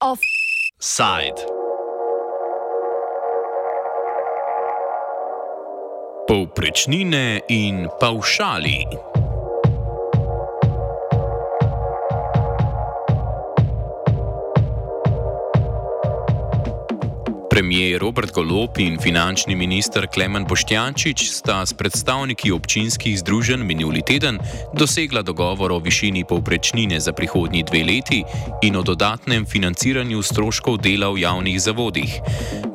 Offside. Povprečnine in paušali. Premijer Robert Golop in finančni minister Klemen Boštjančič sta s predstavniki občinskih združenj minuli teden dosegla dogovor o višini povprečnine za prihodnji dve leti in o dodatnem financiranju stroškov dela v javnih zavodih.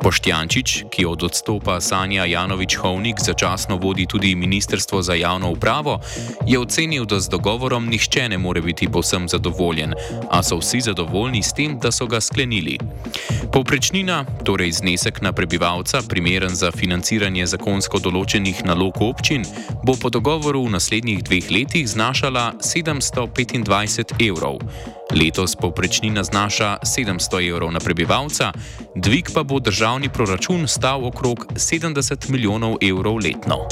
Boštjančič, ki od odstopa Sanja Janovič-Hovnik začasno vodi tudi Ministrstvo za javno upravo, je ocenil, da z dogovorom nihče ne more biti povsem zadovoljen, a so vsi zadovoljni s tem, da so ga sklenili. Povprečnina, torej znesek na prebivalca, primeren za financiranje zakonsko določenih nalog občin, bo po dogovoru v naslednjih dveh letih znašala 725 evrov. Letos povprečnina znaša 700 evrov na prebivalca, dvig pa bo državni proračun stal okrog 70 milijonov evrov letno.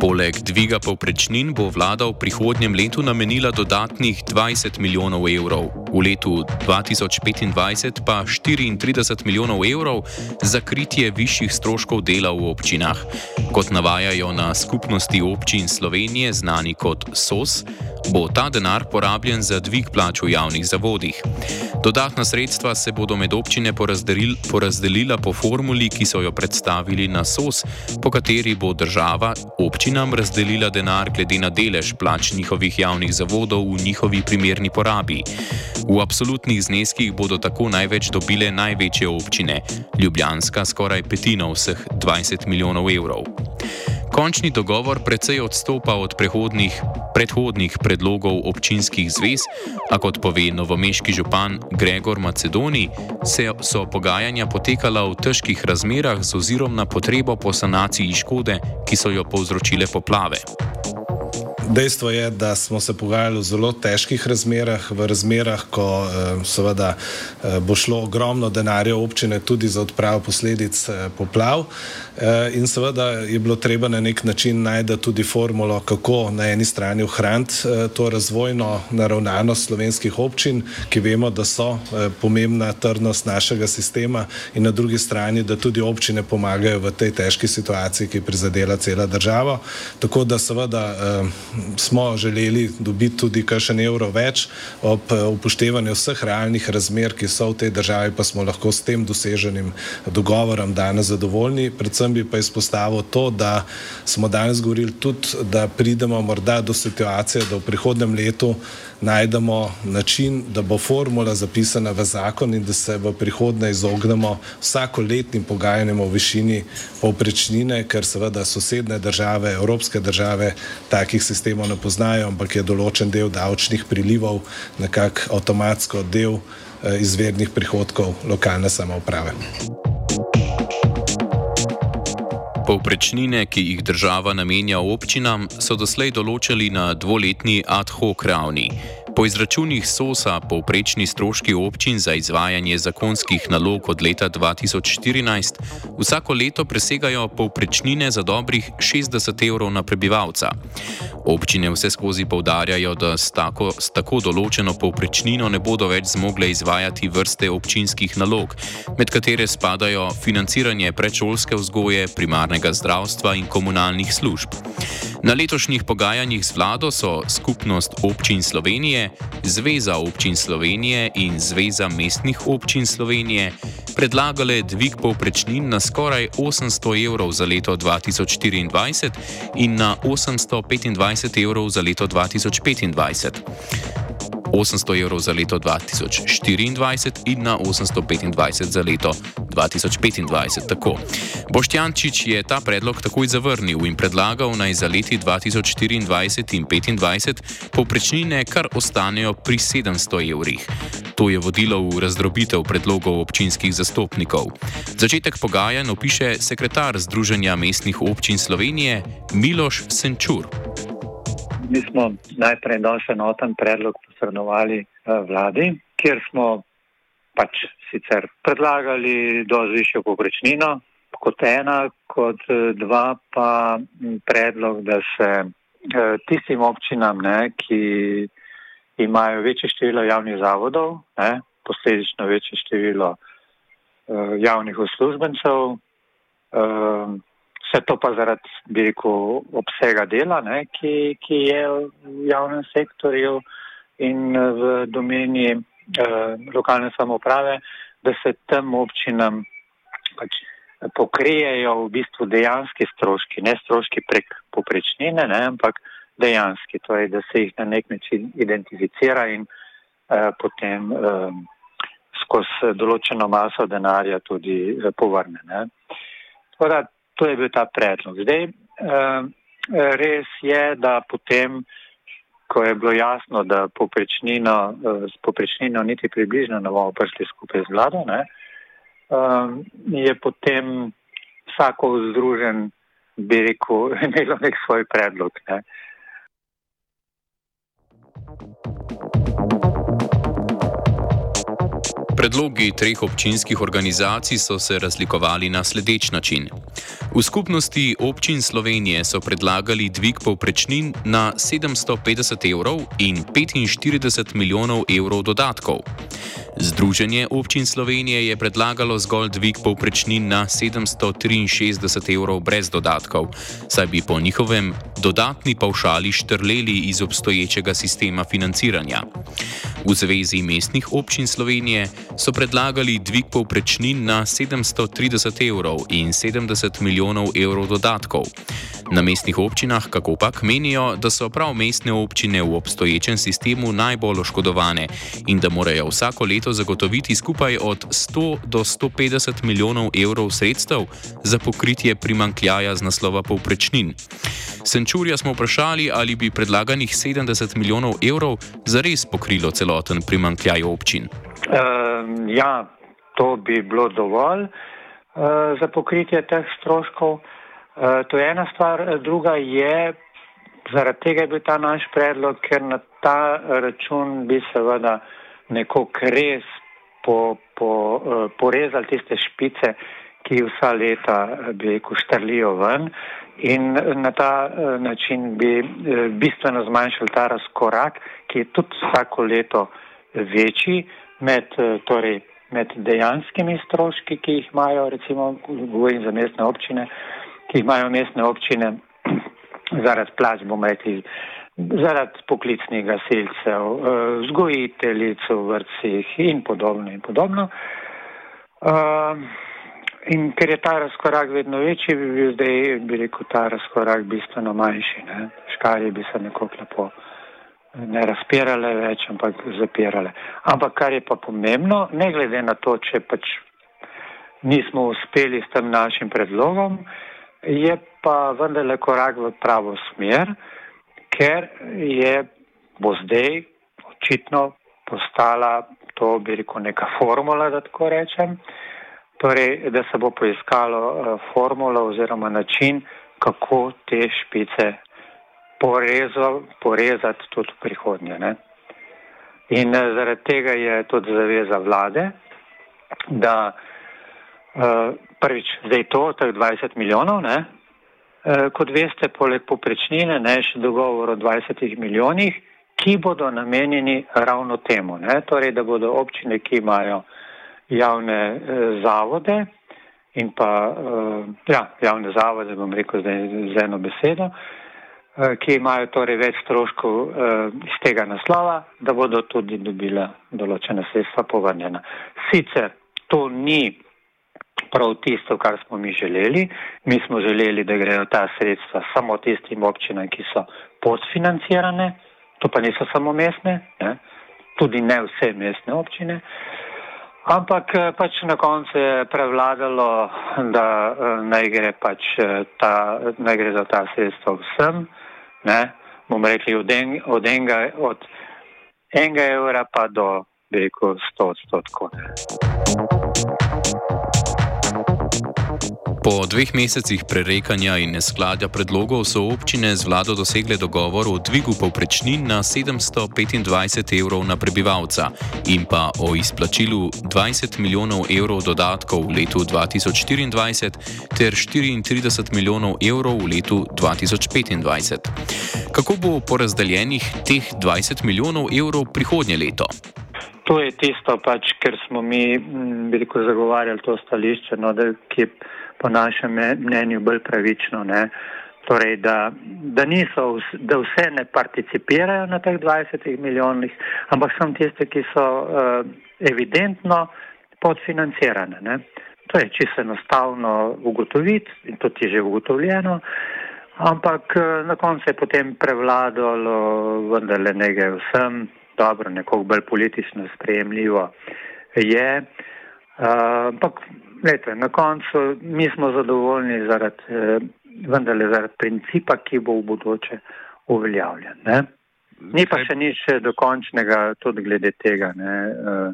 Poleg dviga povprečnin bo vlada v prihodnjem letu namenila dodatnih 20 milijonov evrov, v letu 2025 pa 34 milijonov evrov za kritje višjih stroškov dela v občinah. Kot navajajo na skupnosti občin Slovenije, znani kot SOS, bo ta denar porabljen za dvig plač v javnih zavodih. Dodatna sredstva se bodo med občine porazdelil, porazdelila po formuli, ki so jo predstavili na SOS, po kateri bo država občinam razdelila denar glede na delež plač njihovih javnih zavodov v njihovi primerni porabi. V absolutnih zneskih bodo tako največ dobile največje občine, Ljubljanska skoraj petina vseh 20 milijonov evrov. Končni dogovor precej odstopa od predhodnih predlogov občinskih zvez, a kot pove novomeški župan Gregor Macedoni, se so pogajanja potekala v težkih razmerah z ozirom na potrebo po sanaciji škode, ki so jo povzročile poplave. Dejstvo je, da smo se pogajali v zelo težkih razmerah, v razmerah, ko eh, seveda, eh, bo šlo ogromno denarja občine tudi za odpravo posledic eh, poplav. In seveda je bilo treba na nek način najti tudi formulo, kako na eni strani ohraniti to razvojno naravnanost slovenskih občin, ki vemo, da so pomembna trdnost našega sistema, in na drugi strani, da tudi občine pomagajo v tej težki situaciji, ki prizadela cela država. Tako da seveda smo želeli dobiti tudi kakšen evro več ob eh, upoštevanju vseh realnih razmer, ki so v tej državi, pa smo lahko s tem doseženim dogovorom danes zadovoljni. Predvsem bi pa izpostavil to, da smo danes govorili tudi, da pridemo morda do situacije, da v prihodnem letu najdemo način, da bo formula zapisana v zakon in da se v prihodnje izognemo vsakoletnim pogajanjem o višini povprečnine, ker seveda sosedne države, evropske države takih sistemov ne poznajo, ampak je določen del davčnih prilivov nekako avtomatsko del eh, izvednih prihodkov lokalne samouprave. Povprečnine, ki jih država namenja občinam, so doslej določili na dvoletni ad hoc ravni. Po izračunih SOSA povprečni stroški občin za izvajanje zakonskih nalog od leta 2014 vsako leto presegajo povprečnine za dobrih 60 evrov na prebivalca. Občine vse skozi povdarjajo, da s tako, s tako določeno povprečnino ne bodo več zmogle izvajati vrste občinskih nalog, med katere spadajo financiranje predšolske vzgoje, primarnega zdravstva in komunalnih služb. Na letošnjih pogajanjih z vlado so Skupnost občin Slovenije, Zveza občin Slovenije in Zveza mestnih občin Slovenije predlagale dvig povprečnin na skoraj 800 evrov za leto 2024 in na 825 evrov za leto 2025. 800 evrov za leto 2024 in na 825 za leto 2025. Tako. Boštjančič je ta predlog takoj zavrnil in predlagal naj za leti 2024 in 2025 povprečnine kar ostanejo pri 700 evrih. To je vodilo v razdrobitev predlogov občinskih zastopnikov. Začetek pogajanj opiše sekretar Združenja mestnih občin Slovenije Miloš Senčur. Mi smo najprej danes enoten predlog posredovali vladi, kjer smo pač sicer predlagali dozi višjo poprečnino, kot ena, kot dva pa predlog, da se tistim občinam, ne, ki imajo večje število javnih zavodov, ne, posledično večje število javnih uslužbencev, vse to pa zaradi, bi rekel, obsega dela, ne, ki, ki je v javnem sektorju in v domeni uh, lokalne samoprave, da se tem občinam pač pokrijejo v bistvu dejanski stroški, ne stroški prek poprečnine, ne, ampak dejanski, torej da se jih na nek način identificira in uh, potem uh, skozi določeno maso denarja tudi uh, povrne. Da, to je bil ta predlog. Zdaj, uh, res je, da potem, ko je bilo jasno, da poprečnino, uh, s poprečnino niti približno ne bomo prišli skupaj z vlado, ne, uh, je potem vsako združen, bi rekel, imelo nek svoj predlog. Ne. Uh, Predlogi treh občinskih organizacij so se razlikovali na sledeč način. V skupnosti občin Slovenije so predlagali dvig povprečnin na 750 evrov in 45 milijonov evrov dodatkov. Združenje občin Slovenije je predlagalo zgolj dvig povprečnin na 763 evrov brez dodatkov, saj bi po njihovem dodatni pavšali štrleli iz obstoječega sistema financiranja. V Zvezi mestnih občin Slovenije so predlagali dvig povprečnin na 730 evrov in 70 milijonov evrov dodatkov. Na mestnih občinah, kako pač menijo, da so prav mestne občine v obstoječem sistemu najbolj oškodovane in da morajo vsako leto zagotoviti skupaj od 100 do 150 milijonov evrov sredstev za pokritje primankljaja z naslova povprečnin. Senčurja smo vprašali, ali bi predlaganih 70 milijonov evrov zares pokrilo celoten primankljaj občin. Uh, ja, to bi bilo dovolj uh, za pokritje teh stroškov. Uh, to je ena stvar, druga je, zaradi tega je bil ta naš predlog, ker na ta račun bi seveda nekako res po, po, uh, porezali tiste špice, ki vsa leta bi rekel štrlijo ven in na ta uh, način bi bistveno zmanjšali ta razkorak, ki je tudi vsako leto večji med torej, med dejanskimi stroški, ki jih imajo, recimo, govorim za mestne občine, ki jih imajo mestne občine zaradi plač, bomo rekli, zaradi poklicnih gasilcev, vzgojiteljic v vrtcih in podobno in podobno. In ker je ta razkorak vedno večji, bi bil zdaj, bi rekel, ta razkorak bistveno manjši. Ne? Škarje bi se nekako lepo ne razpirale več, ampak zapirale. Ampak kar je pa pomembno, ne glede na to, če pač nismo uspeli s tem našim predlogom, je pa vendarle korak v pravo smer, ker je bo zdaj očitno postala to, bi rekel, neka formula, da tako rečem, torej, da se bo poiskalo uh, formulo oziroma način, kako te špice porezo, porezati tudi v prihodnje. Ne? In uh, zaradi tega je tudi zaveza vlade, da uh, prvič zdaj to, teh 20 milijonov, ne? Uh, kot veste, poleg poprečnine, ne še dogovor o 20 milijonih, ki bodo namenjeni ravno temu, ne? torej, da bodo občine, ki imajo javne eh, zavode in pa eh, ja, javne zavode, bom rekel zdaj z eno besedo, eh, ki imajo torej več stroškov eh, iz tega naslova, da bodo tudi dobile določene sredstva povrnjena. Sicer to ni prav tisto, kar smo mi želeli. Mi smo želeli, da grejo ta sredstva samo tistim občinam, ki so podfinancirane, to pa niso samo mestne, ne? tudi ne vse mestne občine. Ampak eh, pač na koncu je prevladalo, da eh, naj gre pač eh, ta, naj gre za ta sredstva vsem, ne, bomo rekli od, en, od, enega, od enega evra pa do, bi rekel, sto odstotkov. Po dveh mesecih prerekanja in neskladja predlogov so občine z vlado dosegle dogovor o dvigu povprečnin na 725 evrov na prebivalca in pa o izplačilu 20 milijonov evrov dodatkov v letu 2024 ter 34 milijonov evrov v letu 2025. Kako bo porazdeljenih teh 20 milijonov evrov prihodnje leto? To je tisto, pač, ker smo mi veliko zagovarjali to stališče, no, da, ki je po našem mnenju bolj pravično. Ne? Torej, da, da, niso, da vse ne participirajo na teh 20 milijonih, ampak samo tiste, ki so uh, evidentno podfinancirane. Ne? To je čisto enostavno ugotoviti in to je že ugotovljeno, ampak uh, na koncu je potem prevladalo vendarle nekaj vsem, dobro, nekoliko bolj politično sprejemljivo je. Uh, ampak Lete, na koncu mi smo zadovoljni zaradi, eh, vendarle zaradi principa, ki bo v bodoče uveljavljen. Ne? Ni pa še nič dokončnega tudi glede tega. Ne? Eh,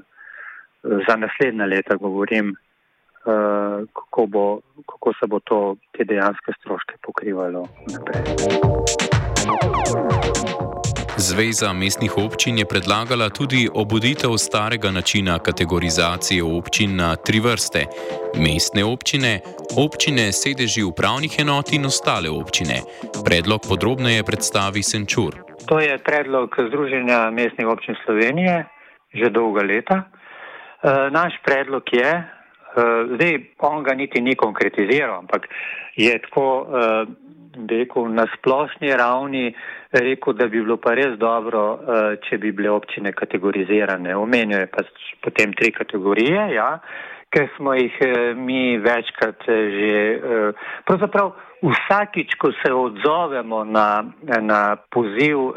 za naslednja leta govorim, eh, kako, bo, kako se bo to, te dejanske stroške pokrivalo naprej. Zveza mestnih občin je predlagala tudi obuditev starega načina kategorizacije občin na tri vrste: mestne občine, občine sedeži upravnih enot in ostale občine. Predlog podrobneje predstavi Senčur. To je predlog Združenja mestnih občin Slovenije že dolga leta. E, naš predlog je, e, zdaj on ga niti ni konkretiziral, ampak je tako. Rekel, na splošni ravni rekel, da bi bilo pa res dobro, eh, če bi bile občine kategorizirane. Omenjajo je pa potem tri kategorije, ja, ker smo jih eh, mi večkrat eh, že, pravzaprav vsakič, ko se odzovemo na, na poziv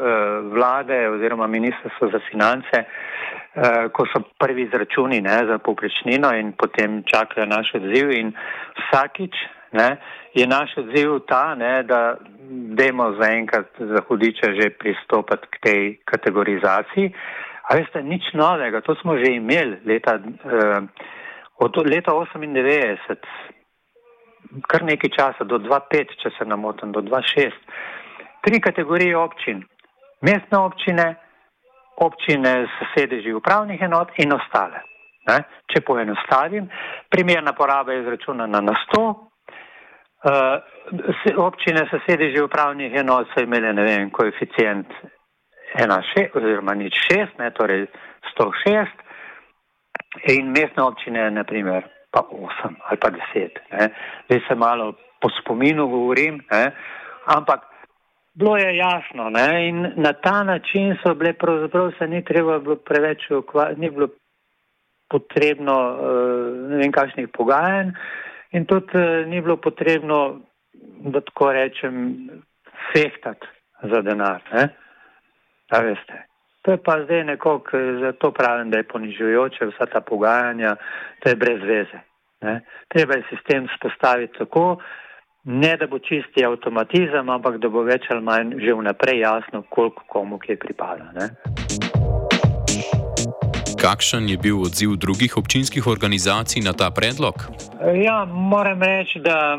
vlade oziroma ministrstva za finance, ko so prvi izračuni ne, za poprečnino in potem čakajo naš odziv in vsakič ne, je naš odziv ta, ne, da demo zaenkrat za hudiče že pristopati k tej kategorizaciji. A veste, nič novega, to smo že imeli leta, eh, od leta 98, kar nekaj časa, do 2005, če se namotam, do 2006. Tri kategorije občin. Mestne občine, občine s sedeži upravnih enot in ostale. Ne? Če poenostavim, primerna poraba je izračunana na 100, Uh, občine s sedeži upravnih enot so imele, ne vem, koeficient 1,6 oziroma nič 6, ne, torej 106 in mestne občine, na primer, pa 8 ali pa 10. Ne. Zdaj se malo po spominu govorim, ne, ampak bilo je jasno ne, in na ta način so bile, pravzaprav se ni treba bilo preveč ukvarjati, ni bilo potrebno, uh, ne vem, kakšnih pogajanj. In tudi uh, ni bilo potrebno, da tako rečem, fehtati za denar. To je pa zdaj nekoliko, zato pravim, da je ponižujoče vsa ta pogajanja, to je brez veze. Ne? Treba je sistem spostaviti tako, ne da bo čisti avtomatizem, ampak da bo več ali manj že vnaprej jasno, koliko komu kaj pripada. Ne? Kakšen je bil odziv drugih občinskih organizacij na ta predlog? Ja, moram reči, da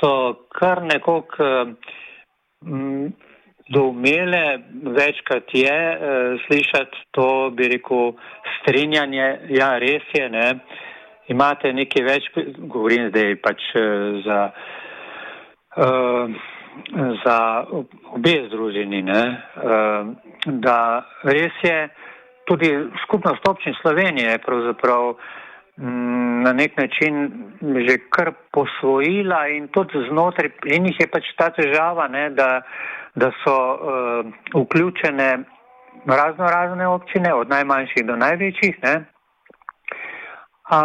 so kar nekako mm, doumele, večkrat je eh, slišati to, bi rekel, strinjanje. Ja, res je, ne. Imate nekaj več, govorim zdaj pač eh, za, uh, za obe združeni, ne, uh, da res je, tudi skupnost občin Slovenije je pravzaprav mm, na nek način že kar posvojila in tudi znotraj in jih je pač ta težava, ne, da, da so uh, vključene razno razne občine, od najmanjših do največjih. Ne. Uh,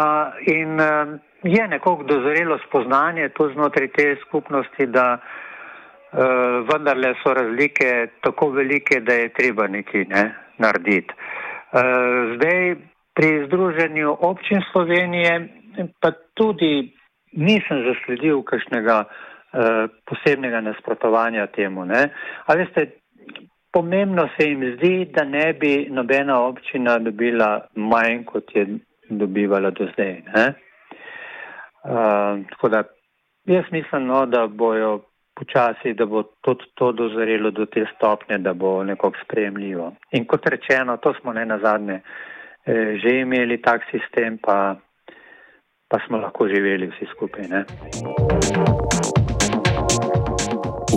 in uh, je nekoliko dozorelo spoznanje tu znotraj te skupnosti, da uh, vendarle so razlike tako velike, da je treba nekaj ne, narediti. Eh, zdaj pri Združenju občin Slovenije pa tudi nisem zasledil kakšnega uh, posebnega nasprotovanja temu. Ali veste, pomembno se jim zdi, da ne bi nobena občina dobila manj, kot je dobivala do zdaj. Uh, tako da jaz mislim, no, da bojo počasi, da bo tudi to dozorelo do te stopnje, da bo nekako sprejemljivo. In kot rečeno, to smo ne na zadnje eh, že imeli tak sistem, pa, pa smo lahko živeli vsi skupaj. Ne?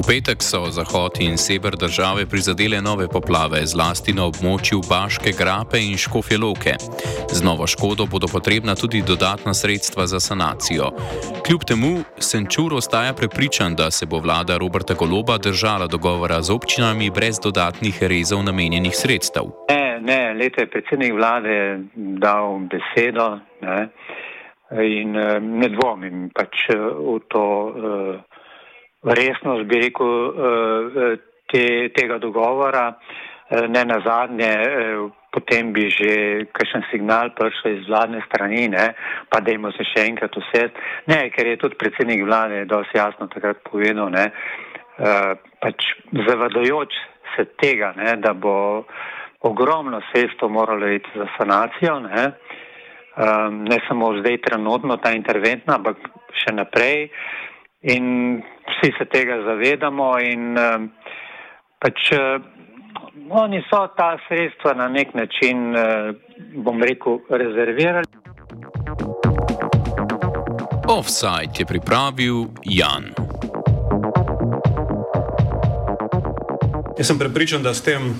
Petek so zahod in sever države prizadele nove poplave, zlasti na območju Baške grape in Škofje Loke. Z novo škodo bodo potrebna tudi dodatna sredstva za sanacijo. Kljub temu Senčur ostaja prepričan, da se bo vlada Roberta Goloba držala dogovora z občinami brez dodatnih rezov namenjenih sredstev. Ne, ne, leta je predsednik vlade dal besedo ne, in eh, ne dvomim pač eh, v to. Uh, resnost, bi rekel, eh, te, tega dogovora. Eh, ne na zadnje, eh, potem bi že kakšen signal prišel iz vladne strani, ne, pa dajmo se še enkrat vse. Ne, ker je tudi predsednik vlade dosti jasno takrat povedal, ne, pač zavadojoč se tega, ne, da bo ogromno sredstvo moralo iti za sanacijo, ne, ne samo zdaj trenutno ta interventna, ampak še naprej. In vsi se tega zavedamo in uh, pač uh, oni so ta sredstva na nek način, uh, bom rekel, rezervirali. Offside je pripravil Jan. Jaz sem prepričan, da s tem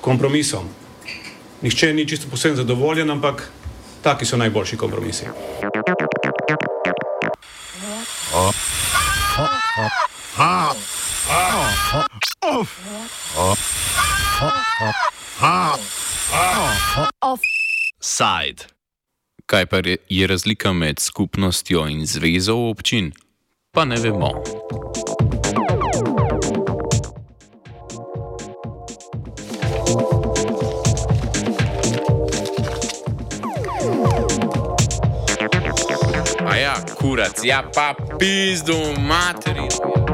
kompromisom nihče ni čisto posebno zadovoljen, ampak taki so najboljši kompromisi. Offside. Kaj pa je razlika med skupnostjo in zvezo občin? Pa ne vemo. Ja, kurac, ja pa pizdu materijo.